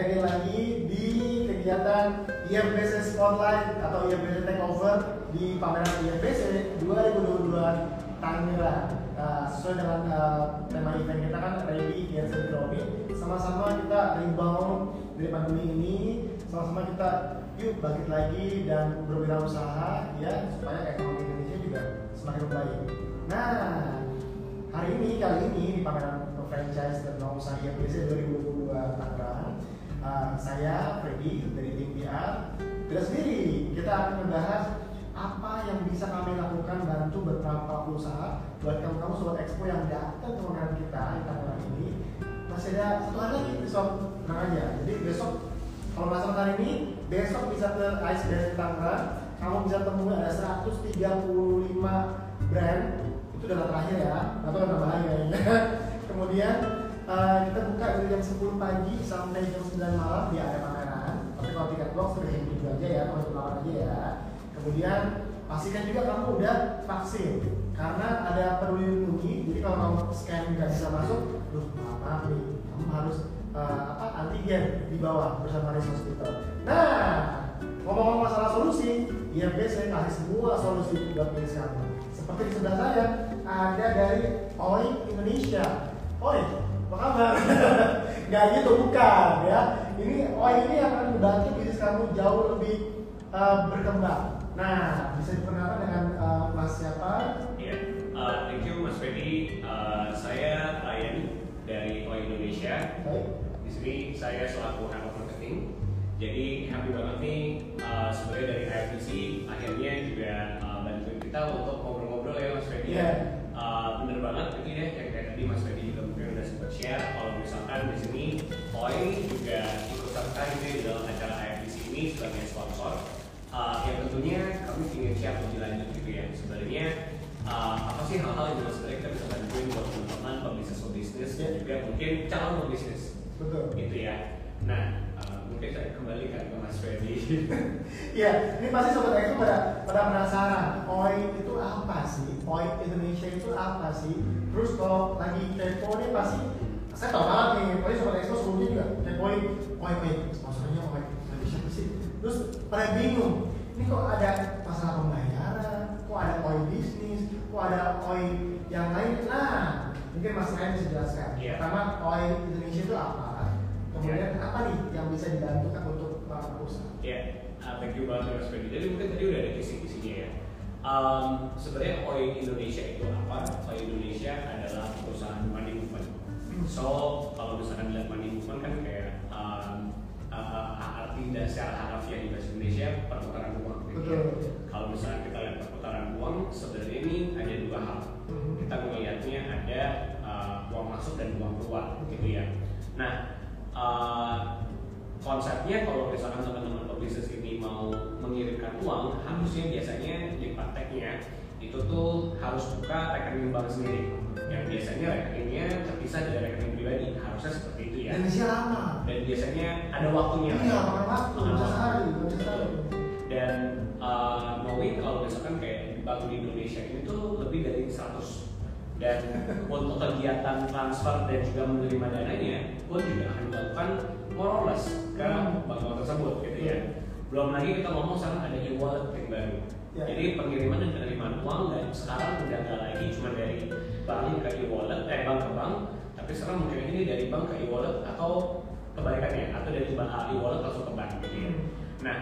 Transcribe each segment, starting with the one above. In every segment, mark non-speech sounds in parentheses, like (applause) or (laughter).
lagi lagi di kegiatan IFBC Spotlight atau IFBC Takeover di pameran IFBC 2022 Tangerang. Nah, sesuai dengan uh, tema event kita kan ready here syndrome sama-sama kita rebound dari pandemi ini sama-sama kita yuk bangkit lagi dan berwirausaha ya supaya ekonomi Indonesia juga semakin baik. Nah, hari ini kali ini di pameran franchise dan usaha IFBC 2022 Tangerang uh, saya Freddy dari tim PR tidak sendiri kita akan membahas apa yang bisa kami lakukan bantu beberapa usaha buat kamu-kamu sobat expo yang datang ke pameran kita di Tangerang ini. Masih ada satu hari lagi besok tenang aja jadi besok kalau salah hari ini besok bisa ke Ice Dance Tangerang. Kamu bisa temui ada 135 brand. Itu data terakhir ya atau nambah lagi kayaknya. (laughs) Kemudian uh, kita buka dari jam 10 pagi sampai jam 9 malam di area pameran. Tapi kalau tiket box sudah yang dulu aja ya kalau malam aja ya. Kemudian pastikan juga kamu udah vaksin. Karena ada peduli lindungi jadi kalau kamu scan nggak bisa masuk duh maaf nih kamu harus uh, apa antigen di bawah bersama Res Hospital nah ngomong-ngomong masalah solusi IFB saya kasih semua solusi buat milis kamu seperti di sebelah saya ada dari OI Indonesia. OI apa kabar? (laughs) Gak gitu bukan ya ini OI ini akan membantu bisnis kamu jauh lebih uh, berkembang nah bisa diperkenalkan dengan uh, mas siapa? Iya, uh, thank you Mas Fedi. Uh, saya Ryan dari OI Indonesia. Baik. Di sini saya selaku head of marketing. Jadi happy banget nih uh, sebenarnya dari IFBC akhirnya juga uh, bantuin kita untuk ngobrol-ngobrol ya Mas Fedi. Iya. Uh, bener banget itu ya yang kayak tadi Mas Fedi juga share kalau misalkan di sini OI juga ikut serta gitu ya di dalam acara IFBC ini sebagai sponsor. Uh, yang tentunya kami ingin share lebih lanjut gitu ya sebenarnya uh, apa sih hal-hal yang juga sebenarnya kita bisa bantuin buat teman-teman pebisnis pebisnis dan juga mungkin calon pebisnis betul gitu ya nah uh, mungkin saya kembalikan ke Mas Fedi Iya, (laughs) ini pasti sobat Expo pada pada penasaran. OI itu apa sih? OI Indonesia itu apa sih? Terus kalau lagi kepo nih pasti saya tahu banget nih, pasti sobat Expo sebelumnya juga kepoin OI OI sponsornya OI OI siapa sih? Terus pada bingung, ini kok ada masalah pembayaran, kok ada OI bisnis, kok ada OI yang lain? Nah, mungkin Mas Ryan bisa jelaskan. Iya. Pertama, OI Indonesia itu apa? Kemudian apa nih yang bisa dibantu untuk para usaha? ya uh, thank you banget Mas Fedi jadi mungkin tadi udah ada kisi-kisinya ya um, sebenarnya OI Indonesia itu apa? OI Indonesia adalah perusahaan money movement so kalau misalkan lihat money movement kan kayak um, uh, arti dasar harafiah di bahasa Indonesia perputaran uang gitu ya. Betul. kalau misalnya kita lihat perputaran uang sebenarnya ini ada dua hal kita melihatnya ada uh, uang masuk dan uang keluar gitu ya nah uh, konsepnya kalau misalkan teman-teman pebisnis ini mau mengirimkan uang harusnya biasanya di prakteknya itu tuh harus buka rekening bank sendiri yang biasanya rekeningnya terpisah dari rekening pribadi. Harusnya seperti itu ya. Indonesia lama. dan biasanya ada waktunya. Iya, makan waktu, Makan sehari. dan uh, knowing kalau misalkan kayak di bank di Indonesia ini tuh lebih dari 100 dan untuk kegiatan transfer dan juga menerima dananya pun juga akan dilakukan more or less ke bank-bank tersebut gitu ya. Belum lagi kita ngomong sekarang ada e-wallet yang baru Ya. jadi pengiriman dan penerimaan uang dan sekarang udah nggak lagi cuma dari bank ke e-wallet eh bank ke bank tapi sekarang mungkin ini dari bank ke e-wallet atau kebalikannya atau dari bank e-wallet langsung ke bank gitu ya nah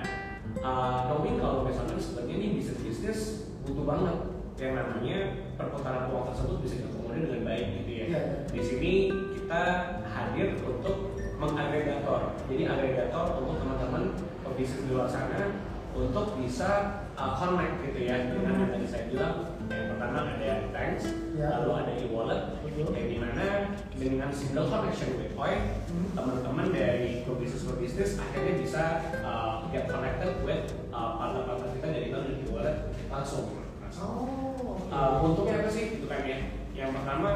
uh, knowing kalau misalnya sebenarnya ini bisnis bisnis butuh banget yang namanya perputaran uang tersebut bisa diakomodir dengan baik gitu ya. Iya. Di sini kita hadir untuk mengagregator. Jadi agregator untuk teman-teman pebisnis di luar sana untuk bisa uh, connect gitu ya dengan yang tadi saya bilang yang pertama ada thanks, Ya. lalu ada e-wallet, yang di mana dengan single connection with Oi, Hmm. teman-teman dari pebisnis pebisnis akhirnya bisa uh, get connected with uh, partner-partner kita dari bank dan e-wallet langsung. Oh. Uh, untungnya apa sih itu kan ya? Yang pertama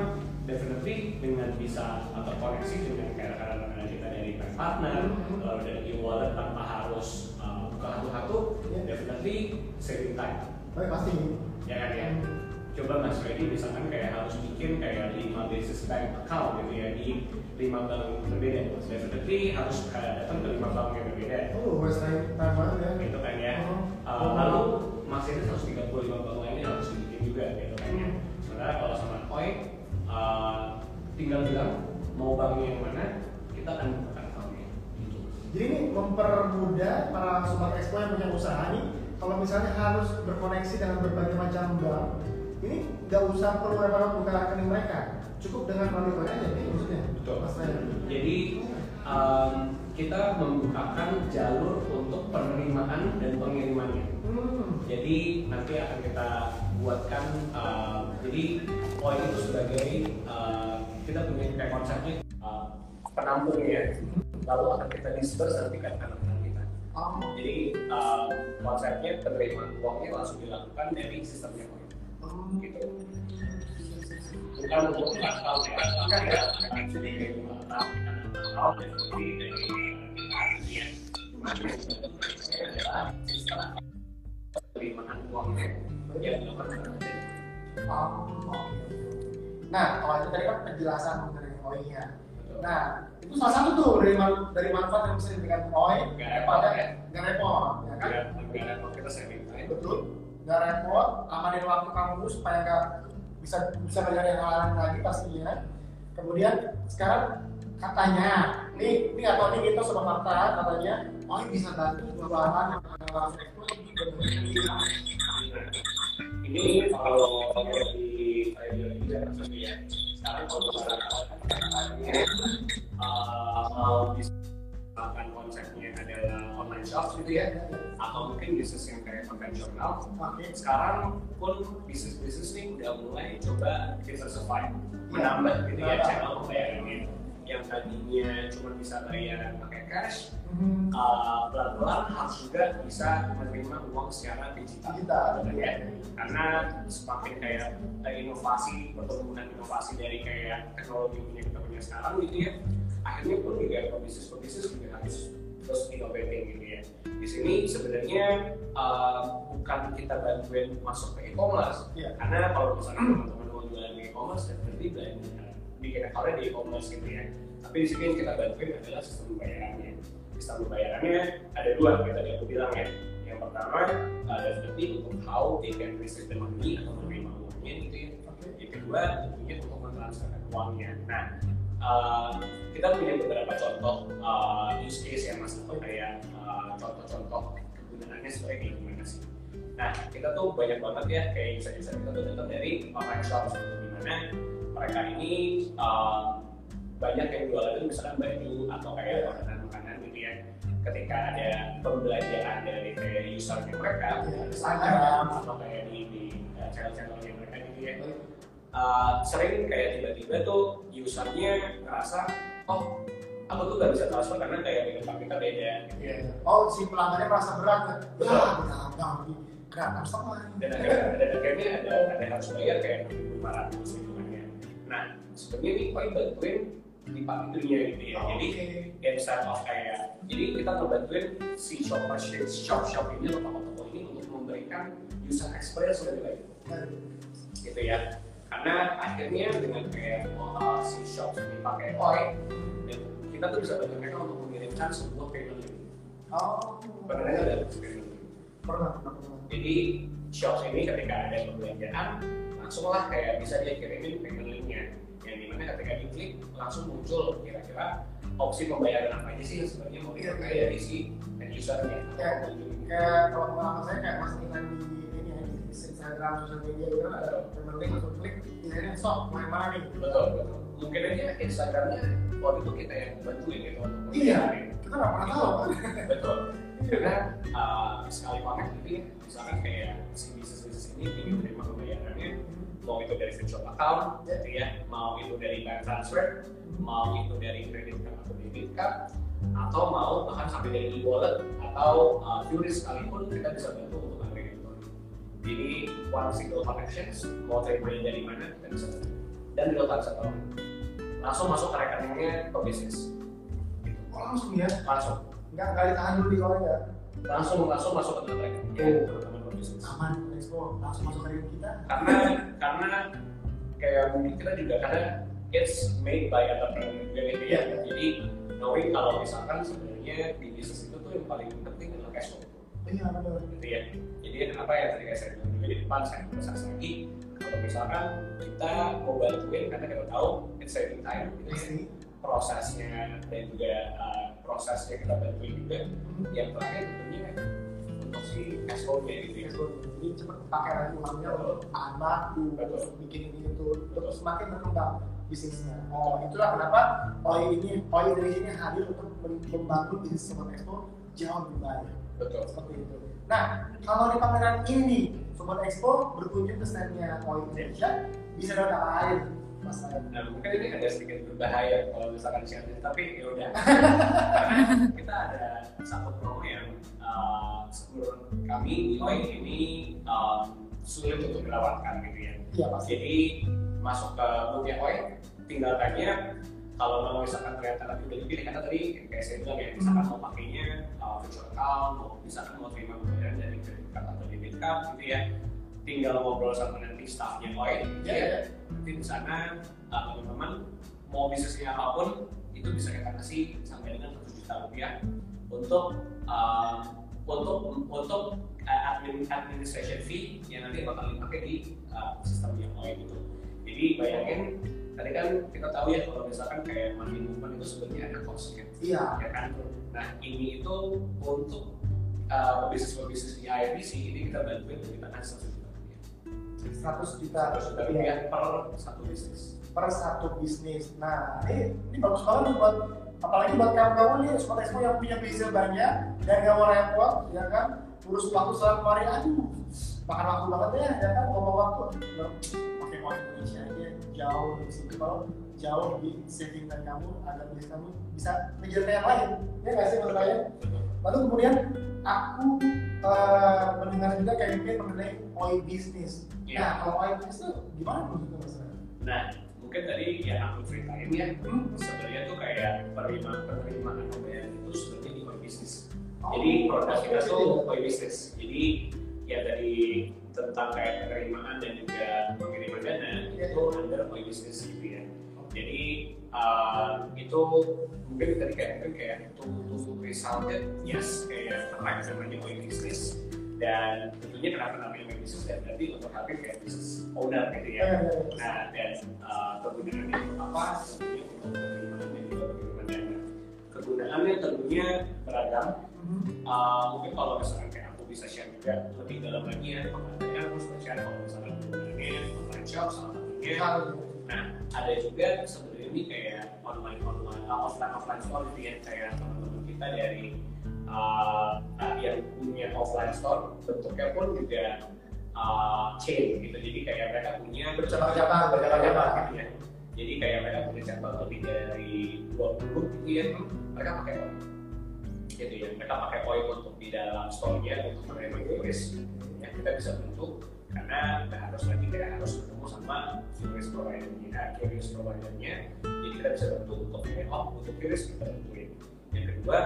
definitely dengan bisa atau koneksi dengan rekan-rekan kita dari bank partner, Mhm. lalu dari e-wallet tanpa harus satu-satu, Ya. definitely saving time, Baik pasti. ya kan ya. coba Mas Freddy misalkan kayak harus bikin kayak 5 basis bank account gitu ya di 5 bank berbeda definitely harus kayak datang ke 5 bank yang berbeda Oh, West Time expo yang punya usaha nih kalau misalnya harus berkoneksi dengan berbagai macam bank, ini nggak usah perlu repot buka rekening mereka, cukup dengan melalui koin aja maksudnya. Betul. Mas. Jadi um, kita membukakan jalur untuk penerimaan dan pengirimannya. Hmm. Jadi nanti akan kita buatkan uh, jadi poin itu sebagai uh, kita punya kayak konsepnya uh, penampung ya. Lalu akan kita disperse nanti ke konsepnya penerimaan uangnya langsung dilakukan dari sistemnya. Oh. Gitu. Bukan untuk empat tahun ya, kan ya, jadi lima tahun, tahun, jadi dari ya. adalah penerimaan uangnya yang dilakukan Oh. Nah, kalau itu tadi kan penjelasan mengenai koinnya. Nah, itu salah satu tuh dari man- dari manfaat yang bisa diberikan koin Nggak repot, ya. nggak repot, ya kan? Nggak repot kita saving time. Betul. Nggak repot, amanin waktu kamu supaya nggak bisa bisa belajar yang lain lagi pastinya. Kemudian sekarang katanya, nih ini tahu nih kita sobat fakta katanya, oh ini bisa bantu jualan yang ini Ini kalau di kayak ya. Misalkan konsepnya adalah online shop gitu ya, atau mungkin bisnis yang kayak konvensional, sekarang pun bisnis-bisnis nih udah mulai coba diversify menambah gitu ya channel pembayarannya yang tadinya cuma bisa bayar pakai cash Hmm. uh, pelan-pelan harus juga bisa menerima uang secara digital Digital. gitu ya karena semakin kayak uh, inovasi pertumbuhan inovasi dari kayak teknologi yang kita punya sekarang gitu ya akhirnya pun juga pebisnis pebisnis juga harus terus innovating gitu ya di sini sebenarnya uh, bukan kita bantuin masuk ke e-commerce Iya. karena kalau misalnya teman-teman mau jualan di e-commerce dan berarti bikin account di e-commerce gitu ya. Tapi di sini yang kita bantuin adalah sistem pembayarannya. Sistem pembayarannya ada dua kayak tadi aku bilang ya. Yang pertama uh, definitely untuk how they can receive the money atau menerima uangnya gitu ya. Yang kedua tentunya untuk mentransferkan uangnya. Nah uh, kita punya beberapa contoh uh, use case ya mas atau kayak uh, contoh-contoh kegunaannya sebagai gimana sih. Nah kita tuh banyak banget ya kayak user-user kita tuh datang dari gitu di mana mereka ini uh, banyak yang jualan itu misalkan baju atau kayak makanan-makanan gitu ya ketika ada pembelanjaan dari kayak usernya mereka Iya. Instagram atau kayak di, di uh, channel-channelnya mereka gitu ya uh, sering kayak tiba-tiba tuh usernya ngerasa oh aku tuh gak bisa transfer karena kayak dengan kita beda gitu ya Oh, si pelanggannya merasa berat kan? Betul. Nggak lagi kelihatan sama. dan akhirnya, dan akhirnya ada ada harus bayar kayak lima ratus gitu sebenarnya ini koi bantuin di itunya gitu ya. Jadi Oke. instead of kayak jadi kita ngebantuin si shop shop shop ini atau toko-toko ini untuk memberikan user experience yang lebih baik. Gitu ya. Karena akhirnya dengan kayak uh, si shop ini pakai dan kita tuh bisa bantu mereka untuk mengirimkan sebuah payment. Link Oh, pernah dengar ada payment? Link pernah, pernah, jadi shop ini ketika ada pembelanjaan langsunglah kayak bisa dia kirimin payment linknya yang di mana ketika diklik langsung muncul kira-kira opsi pembayaran apa aja sih yang sebenarnya mau dipakai dari si end usernya? Kayak-. Kayak kalau pengalaman saya kayak mas Ilan di ini ya, di Instagram, sosial media gitu kan ada payment link langsung klik, ini sok mau yang mana nih? betul betul. Mungkin aja Instagramnya waktu itu kita yang bantuin gitu untuk Iya, kita nggak pernah tahu. betul. (laughs) Karena uh, sekali pakai ya misalkan kayak si bisnis bisnis ini ingin menerima pembayarannya mau itu dari virtual account gitu ya mau itu dari bank transfer mau itu dari kredit card atau debit card atau mau bahkan sampai dari e-wallet atau uh, QRIS sekalipun kita bisa bantu untuk itu. Jadi one single connections mau terimanya dari mana kita bisa bantu. Dan real time settlement langsung masuk ke rekeningnya pebisnis gitu. Oh, langsung ya, langsung. Nggak nggak ditahan dulu di koin ya? langsung langsung masuk ke dalam rekening bisnis aman expo langsung masuk ke kita. Karena karena kayak mungkin kita juga karena it's made by entrepreneur juga gitu ya. Iya. jadi knowing kalau misalkan sebenarnya di bisnis itu tuh yang paling penting adalah cash flow. Iya benar gitu ya. Jadi kenapa ya tadi saya bilang juga di depan saya emphasize lagi. Kalau misalkan kita mau bantuin karena kita tahu it's saving time gitu ya. Prosesnya dan juga uh, prosesnya kita bantuin juga. Yang terakhir tentunya si cash flow-nya gitu ya jadi cepat pakai lagi uangnya untuk Betul. untuk bikin ini itu untuk semakin berkembang bisnisnya oh itulah kenapa OI ini OI Indonesia ini hadir untuk membangun bisnis Sobat Expo jauh lebih baik betul seperti itu. Nah, kalau di pameran ini Sobat Expo berkunjung ke standnya OI Indonesia, bisa dapat apa lain, Mas Ryan? Nah mungkin ini ada sedikit berbahaya kalau misalkan share tapi ya udah. (laughs) Karena kita ada satu promo yang uh, menurut kami OI ini um, sulit untuk dilewatkan gitu ya. Iya, pasti. Jadi masuk ke boothnya OI, tinggal tanya kalau mau misalkan ternyata nanti udah dipilih karena tadi kayak saya bilang ya misalkan mau pakainya uh, virtual account, mau misalkan mau terima pembayaran dari kredit card atau debit card gitu ya, tinggal ngobrol sama nanti staffnya OI, Iya, ya, nanti di sana uh, teman-teman mau bisnisnya apa pun itu bisa kita kasih sampai dengan satu juta rupiah untuk uh, untuk untuk uh, admin administration fee yang nanti bakal dipakai di uh, sistem yang lain itu. Jadi bayangin tadi kan kita tahu ya kalau misalkan kayak money movement itu sebenarnya ada costnya, Iya. ya kan? Nah ini itu untuk uh, pebisnis-pebisnis di IFBC ini kita bantuin untuk kita kasih satu. 100 juta rupiah per satu bisnis. per satu bisnis. Nah, ini, ini bagus banget nih buat apalagi buat kawan-kawan nih Sobat Expo yang punya bisnis banyak dan gak mau repot, ya kan? Urus waktu selalu kemarin, aduh, makan waktu banget ya, ya kan? Ngomong waktu, pakai uang Indonesia aja jauh lebih simpel, jauh lebih saving dari kamu agar bisnis kamu bisa ngejar yang lain. Ya nggak sih Mas Ryan? Lalu kemudian aku eh, mendengar juga kayak mungkin mengenai OI bisnis. Iya. Nah, kalau bisnis itu gimana maksudnya Mas? Nah, mungkin tadi ya aku ceritain ya, sebenarnya tuh kayak penerimaan penerimaan pembayaran itu sebenarnya di my business. Jadi produk kita tuh my business. Jadi ya dari tentang kayak penerimaan dan juga pengiriman dana itu under my business gitu ya. Jadi uh, itu mungkin tadi kayak mungkin kayak to to resulted yes kayak terkait namanya my business dan tentunya kenapa namanya my business dan berarti untuk Habib kayak business owner gitu ya. Nah, dan uh, kegunaannya untuk apa? Tentunya untuk penerimaan dan juga. Kegunaannya tentunya beragam. Uh, mungkin kalau misalkan kayak aku bisa share juga lebih dalam lagi ya, makanya aku suka share kalau misalkan kegunaannya online shop salah satunya. Nah, ada juga sebenarnya ini kayak online online, uh, offline offline store gitu ya, kayak teman-teman kita dari uh, uh, yang punya offline store bentuknya pun juga uh, chain gitu. Jadi kayak mereka punya Bercabang-cabang, bercabang-cabang gitu ya jadi kayak mereka punya cabang lebih dari 20 gitu ya. Mereka pakai OI. Gitu ya. Mereka pakai OI untuk di dalam store-nya untuk menerima QRIS ya kita bisa bentuk. Karena nggak harus lagi kayak harus ketemu sama QRIS provider-nya QRIS provider-nya. Jadi kita bisa bentuk untuk oh untuk QRIS kita bentukin. Yang kedua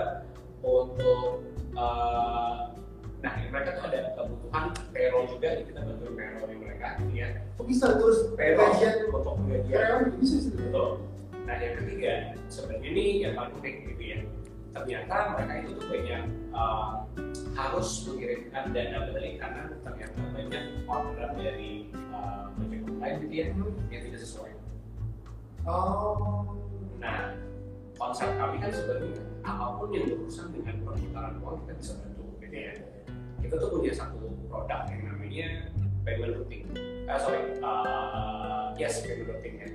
untuk uh, nah mereka tuh ada kebutuhan payroll juga jadi kita bantuin payroll mereka gitu ya Kok bisa terus payroll gajian untuk penggajian bisa sih? betul. Nah yang ketiga sebenarnya ini yang paling penting gitu ya. Ternyata mereka itu tuh banyak uh, harus mengirimkan dana balik karena ternyata banyak orderan dari uh, ojek online gitu ya yang tidak sesuai. Oh. Konsep kami kan sebenarnya apa pun yang berurusan dengan perputaran uang kita bisa bantu, gitu ya. Kita tuh punya satu produk yang namanya payment routing. Eh sorry, uh, yes payment routing ya.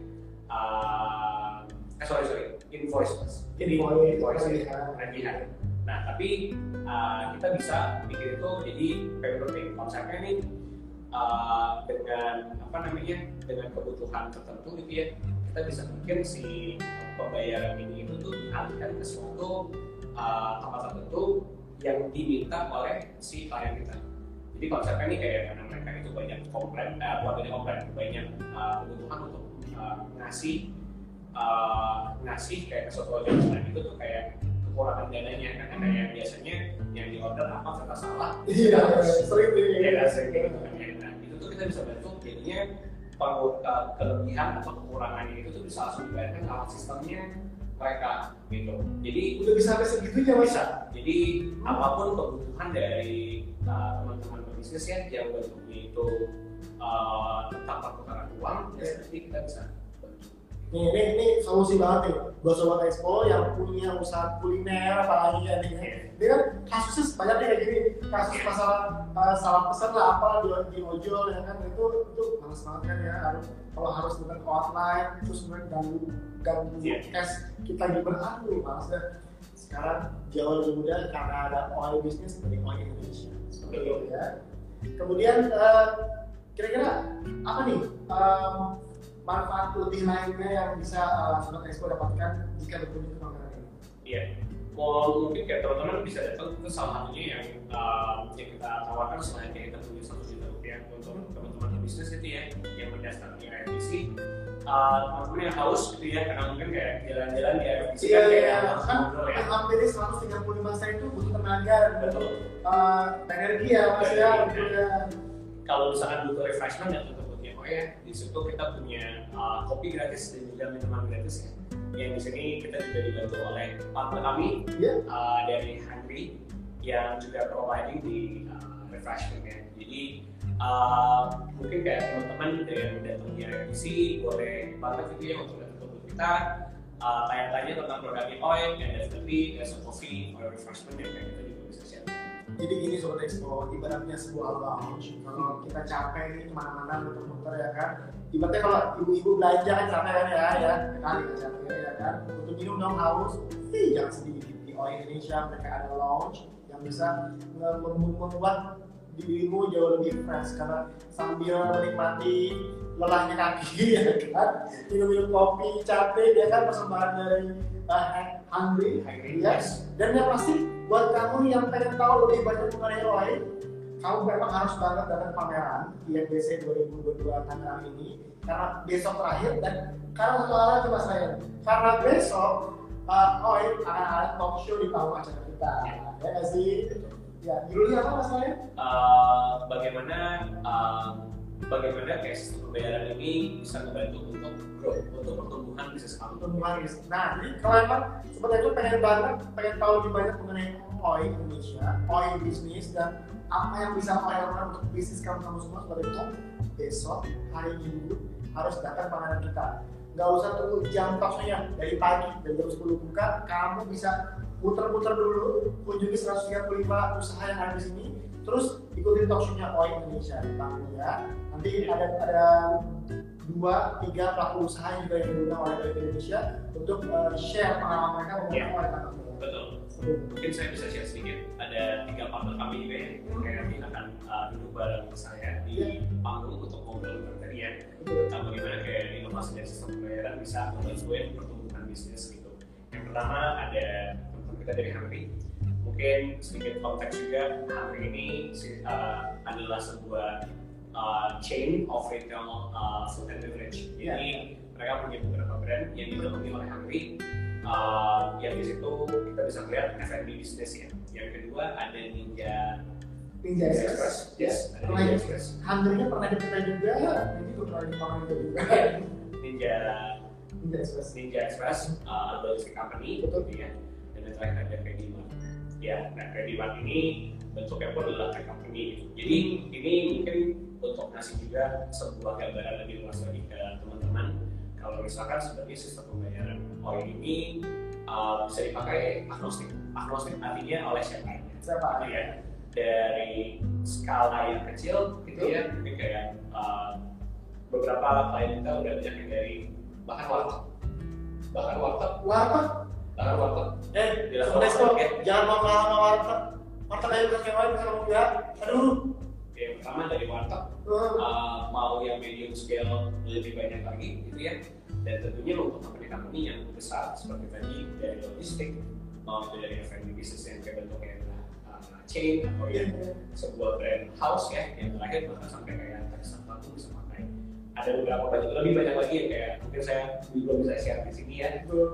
Uh, eh sorry sorry, invoice mas. Jadi Invoice, invoice ya, tagihan. tagihan. Nah tapi uh, kita bisa bikin itu jadi payment routing. Konsepnya ini uh, dengan apa namanya dengan kebutuhan tertentu gitu ya kita bisa bikin si pembayaran ini itu tuh dialihkan ke suatu uh, tempat tertentu yang diminta oleh si klien kita. Jadi konsepnya ini kayak karena mereka itu banyak komplain, eh, bukan banyak komplain, banyak uh, kebutuhan untuk uh, ngasih uh, ngasih kayak ke suatu online itu tuh kayak kekurangan dananya karena kayak biasanya yang di order apa kata salah Iya, sering ya sering gitu kan ya. nah itu tuh kita bisa bantu jadinya kelebihan atau kekurangannya itu tuh bisa langsung dibayarkan lewat sistemnya mereka gitu jadi Udah bisa sampai segitunya mas. bisa jadi apa pun kebutuhan dari uh, teman-teman pebisnis ya yang bentuknya itu uh, tentang perputaran uang ya seperti kita bisa Nih, ini, ini solusi banget nih buat sobat expo yang punya usaha kuliner apalagi ya nih. Ini kan kasusnya banyak nih kayak gini, kasus masalah uh, salah pesan lah apa di, di ojol ya kan itu itu males banget kan ya harus kalau harus dengan online terus kemudian ganggu ganggu Iya. cash kita gimana aduh males deh. Sekarang jauh lebih mudah karena ada oil business dari oil Indonesia seperti itu ya. Kemudian eh, kira-kira apa nih em, manfaat lebih lainnya yang bisa uh, sobat expo dapatkan jika berkunjung ke pameran ini? Iya. Mau mungkin kayak teman-teman bisa datang ke salah satunya yang uh, yang kita tawarkan selain kayak kita punya satu juta rupiah untuk teman-teman bisnis itu ya yang mendaftar di RFDC. Uh, teman-teman yang haus gitu ya karena mungkin kayak jalan-jalan di RFDC Iya, kan kayak iya, harus kan ngobrol ya. hampir 135 saya itu butuh tenaga Betul. uh, energi ya mas ya untuk ya. Kalau misalkan butuh refreshment ya tetap punya oh ya di situ kita punya uh, kopi gratis dan juga minuman gratis ya. Yang di sini kita juga dibantu oleh partner kami Iya. uh, dari Hungry yang juga providing di uh, refreshment ya. Jadi uh, mungkin kayak teman-teman yang datang di RFDC boleh banget gitu ya untuk datang ke kita uh, tanya-tanya tentang produknya Oil dan definitely there's a coffee or refreshment yang kita. Jadi gini sobat expo, ibaratnya sebuah lounge. Kalau kita capek nih ke mana-mana muter-muter ya kan. Ibaratnya kalau ibu-ibu belanja kan capek kan ya, ya kali kan capek ya kan. Untuk minum dong haus, jangan sedih di Oil Indonesia mereka ada lounge yang bisa membuat dirimu jauh lebih fresh karena sambil menikmati lelahnya kaki (laughs) ya kan? Minum-minum kopi capek ya kan persembahan dari uh, Hungry. Hungry, ya yes. dan yang pasti buat kamu yang pengen tahu lebih banyak mengenai Roy kamu memang harus banget datang pameran IFBC 2022 Tangerang ini. Karena besok terakhir dan karena satu hal lagi mas Ryan. Karena besok uh, Roy akan ada talk show di panggung acara kita. Ya nggak sih ya judulnya apa mas Ryan? uh, bagaimana uh, bagaimana kayak sistem pembayaran ini bisa membantu untuk growth, untuk pertumbuhan bisnis kamu. pertumbuhan bisnis. Nah, jadi kalau emang seperti itu pengen banget, pengen tahu lebih banyak mengenai OI Indonesia, OI bisnis dan apa yang bisa OI lakukan untuk bisnis kamu kamu semua seperti itu besok hari Minggu harus datang pameran kita. Gak usah tunggu jam talkshow-nya dari pagi dari jam 10 buka, kamu bisa muter-muter dulu, kunjungi 135 usaha yang ada di sini, terus ikutin talkshow-nya OI Indonesia tentang ya. Nanti ada ada dua tiga pelaku usaha yang juga yang diundang oleh Bank Indonesia untuk uh, share pengalaman mereka Iya. mengenai yeah. tentang Betul. Mungkin saya bisa share sedikit. Ada tiga partner kami juga ya, yang kayak nanti akan uh, duduk bareng saya di Iya. panggung untuk ngobrol ya Betul. tentang bagaimana kayak inovasi dan sistem pembayaran bisa membantu pertumbuhan bisnis gitu. Yang pertama ada teman kita dari Hungry. Mungkin sedikit konteks juga, Hungry ini uh, adalah sebuah uh, chain of retail uh, food and beverage. Jadi mereka punya beberapa brand yang didukung oleh Hungry. Uh, yang di situ kita bisa melihat F&B business ya. Yang kedua ada Ninja Ninja Express. Yes, ada Pernah Ninja Express. Pernah pernah kita juga, nanti juga pernah di pameran kita juga. (laughs) Ninja Ninja Express. Ninja Express uh, logistic company Betul. ya terakhir ada Credit Mart ya nah Credit Mart ini bentuknya pun adalah tech company gitu. jadi ini mungkin untuk ngasih juga sebuah gambaran lebih luas lagi ke teman-teman. Kalau misalkan sebagai sistem pembayaran OI ini uh, bisa dipakai agnostik. Agnostik artinya oleh siapa? Aja Siapa? gitu ya dari skala yang kecil gitu ya. Mungkin kayak uh, beberapa klien kita udah banyak yang dari bahkan warteg. Bahkan warteg. Warteg. Bahkan warteg Eh, jangan mau kalah sama warteg. Warteg aja bukan yang lain ngomong ya. Aduh. yang pertama dari warteg Uh, uh, mau yang medium scale lebih banyak lagi gitu ya dan tentunya untuk company-company yang besar seperti tadi dari logistik mau dari F&B business yang kayak bentuknya uh, chain atau yang sebuah brand house ya yang terakhir bahkan sampai kayak tekstil pun bisa ada beberapa banyak lebih banyak lagi yang kayak mungkin saya belum bisa share di sini ya.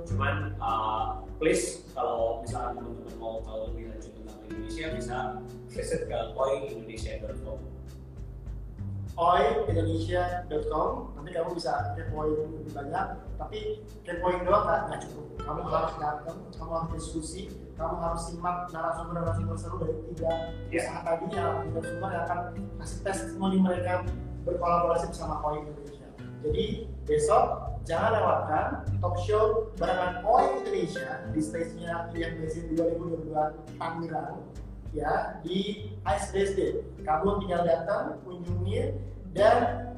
Cuman uh, please kalau misalnya teman-teman mau tahu lebih lanjut tentang Indonesia bisa visit ke poingindonesia.com oindonesia.com nanti kamu bisa kepoin lebih banyak. Tapi kepoin doang kan nggak cukup. Kamu harus datang kamu harus diskusi kamu harus simak narasumber-narasumber seru dari tiga usaha tadi yang narasumber yang akan kasih testimoni mereka berkolaborasi bersama Koi Indonesia. Jadi besok jangan lewatkan talk show barengan Koi Indonesia di stage-nya IFBC 2022 Tangerang ya di ISBSD. Kamu tinggal datang, kunjungi dan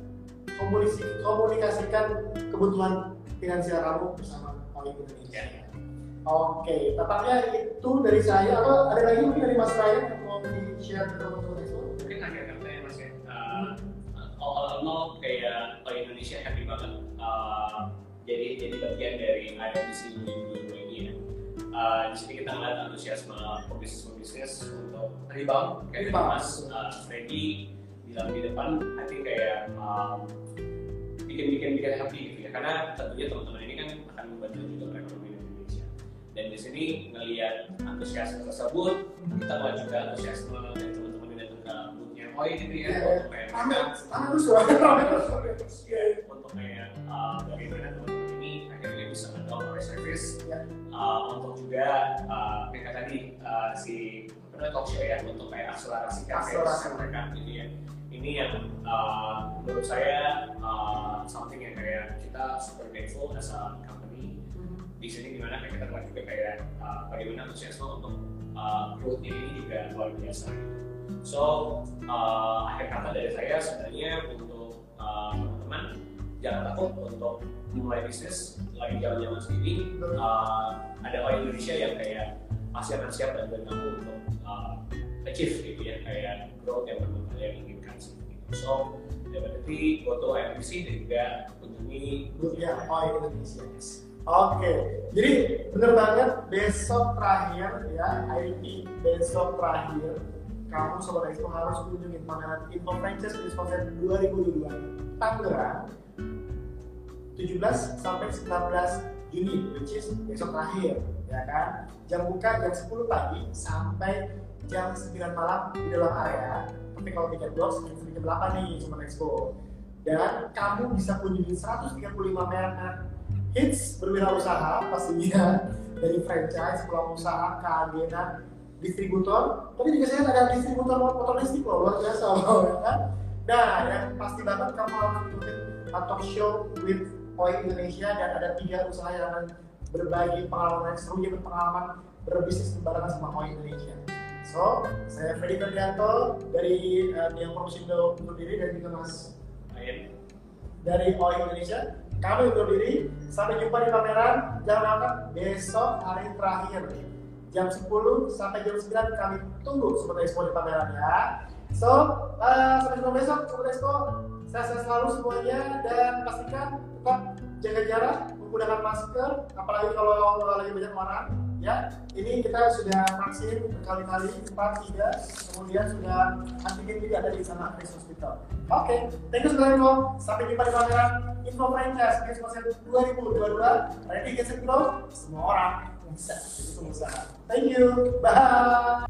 komunikasikan kebutuhan finansial kamu bersama Koi Indonesia. Oke, tampaknya itu dari saya. Atau ada lagi mungkin dari Mas Ryan yang mau di-share ke teman-teman all all kayak kalau Indonesia happy banget. Uh, jadi jadi bagian dari IFBC 2022 ini ya. Uh, di sini kita melihat antusiasme pebisnis-pebisnis untuk rebound kayak tadi Mas uh, Freddy bilang di depan, I think kayak um, bikin-bikin bikin happy gitu ya. Karena tentunya teman-teman ini kan akan membantu juga perekonomian Indonesia. Dan di sini ngelihat antusiasme tersebut kita mau juga antusiasme dari Oi gitu ya untuk kayak mereka untuk kayak bagaimana teman-teman ini? Akhirnya bisa mendorong service. Uh, untuk juga uh, mereka tadi uh, si apa talk show ya untuk kayak akselerasi karir mereka gitu ya. Ini yang uh, menurut saya uh, something yang kayak kita super grateful as a company. Di sini di mana kayak kita lihat juga kayak uh, bagaimana antusiasme untuk uh, growth-nya ini juga luar biasa so uh, akhir kata dari saya sebenarnya untuk uh, teman-teman jangan takut untuk mulai bisnis lagi jalan-jalan sendiri uh, ada orang Indonesia yang kayak pasti akan siap dan kamu untuk uh, achieve gitu ya kayak growth yang benar kalian inginkan seperti itu. So, berarti foto IMBC dan juga kunjungi grupnya OI Indonesia. Oke, jadi bener banget besok terakhir ya IT besok terakhir kamu sobat Expo harus kunjungi pameran Info Franchise Business Concept 2022 Tangerang 17 sampai 19 Juni which is besok terakhir ya kan? Jam buka jam 10 pagi sampai jam 9 malam di dalam area. Tapi kalau tiket box jam jam 8 nih Sobat Expo dan kamu bisa kunjungi 135 merek hits berwirausaha pastinya dari franchise, peluang usaha, keagenan, distributor. Tapi juga saya ada distributor motor listrik loh luar biasa loh ya kan? Nah yang pasti banget kamu harus ikutin talk show with Point Indonesia dan ada tiga usaha yang akan berbagi pengalaman seru berpengalaman berbisnis barengan sama Point Indonesia. So saya Freddy Ferdianto dari uh, Dian Promotion undur diri dan juga Mas Ayan. dari Point Indonesia. Kami undur diri. Sampai jumpa di pameran. Jangan lupa besok hari terakhir jam 10 sampai jam 9 kami tunggu Sobat Expo di pameran ya. So, uh, sampai jumpa besok Sobat Expo. Saya selalu semuanya dan pastikan tetap jaga jarak, menggunakan masker, apalagi kalau lagi banyak orang. Ya, ini kita sudah vaksin berkali-kali, empat, tiga, kemudian sudah antigen juga ada di sana Chris Hospital. Oke, okay. thank you Expo. Sampai jumpa di pameran Info Franchise Expo 2022. Ready, get set, go. Semua orang bisa jadi pengusaha. Thank you. Bye.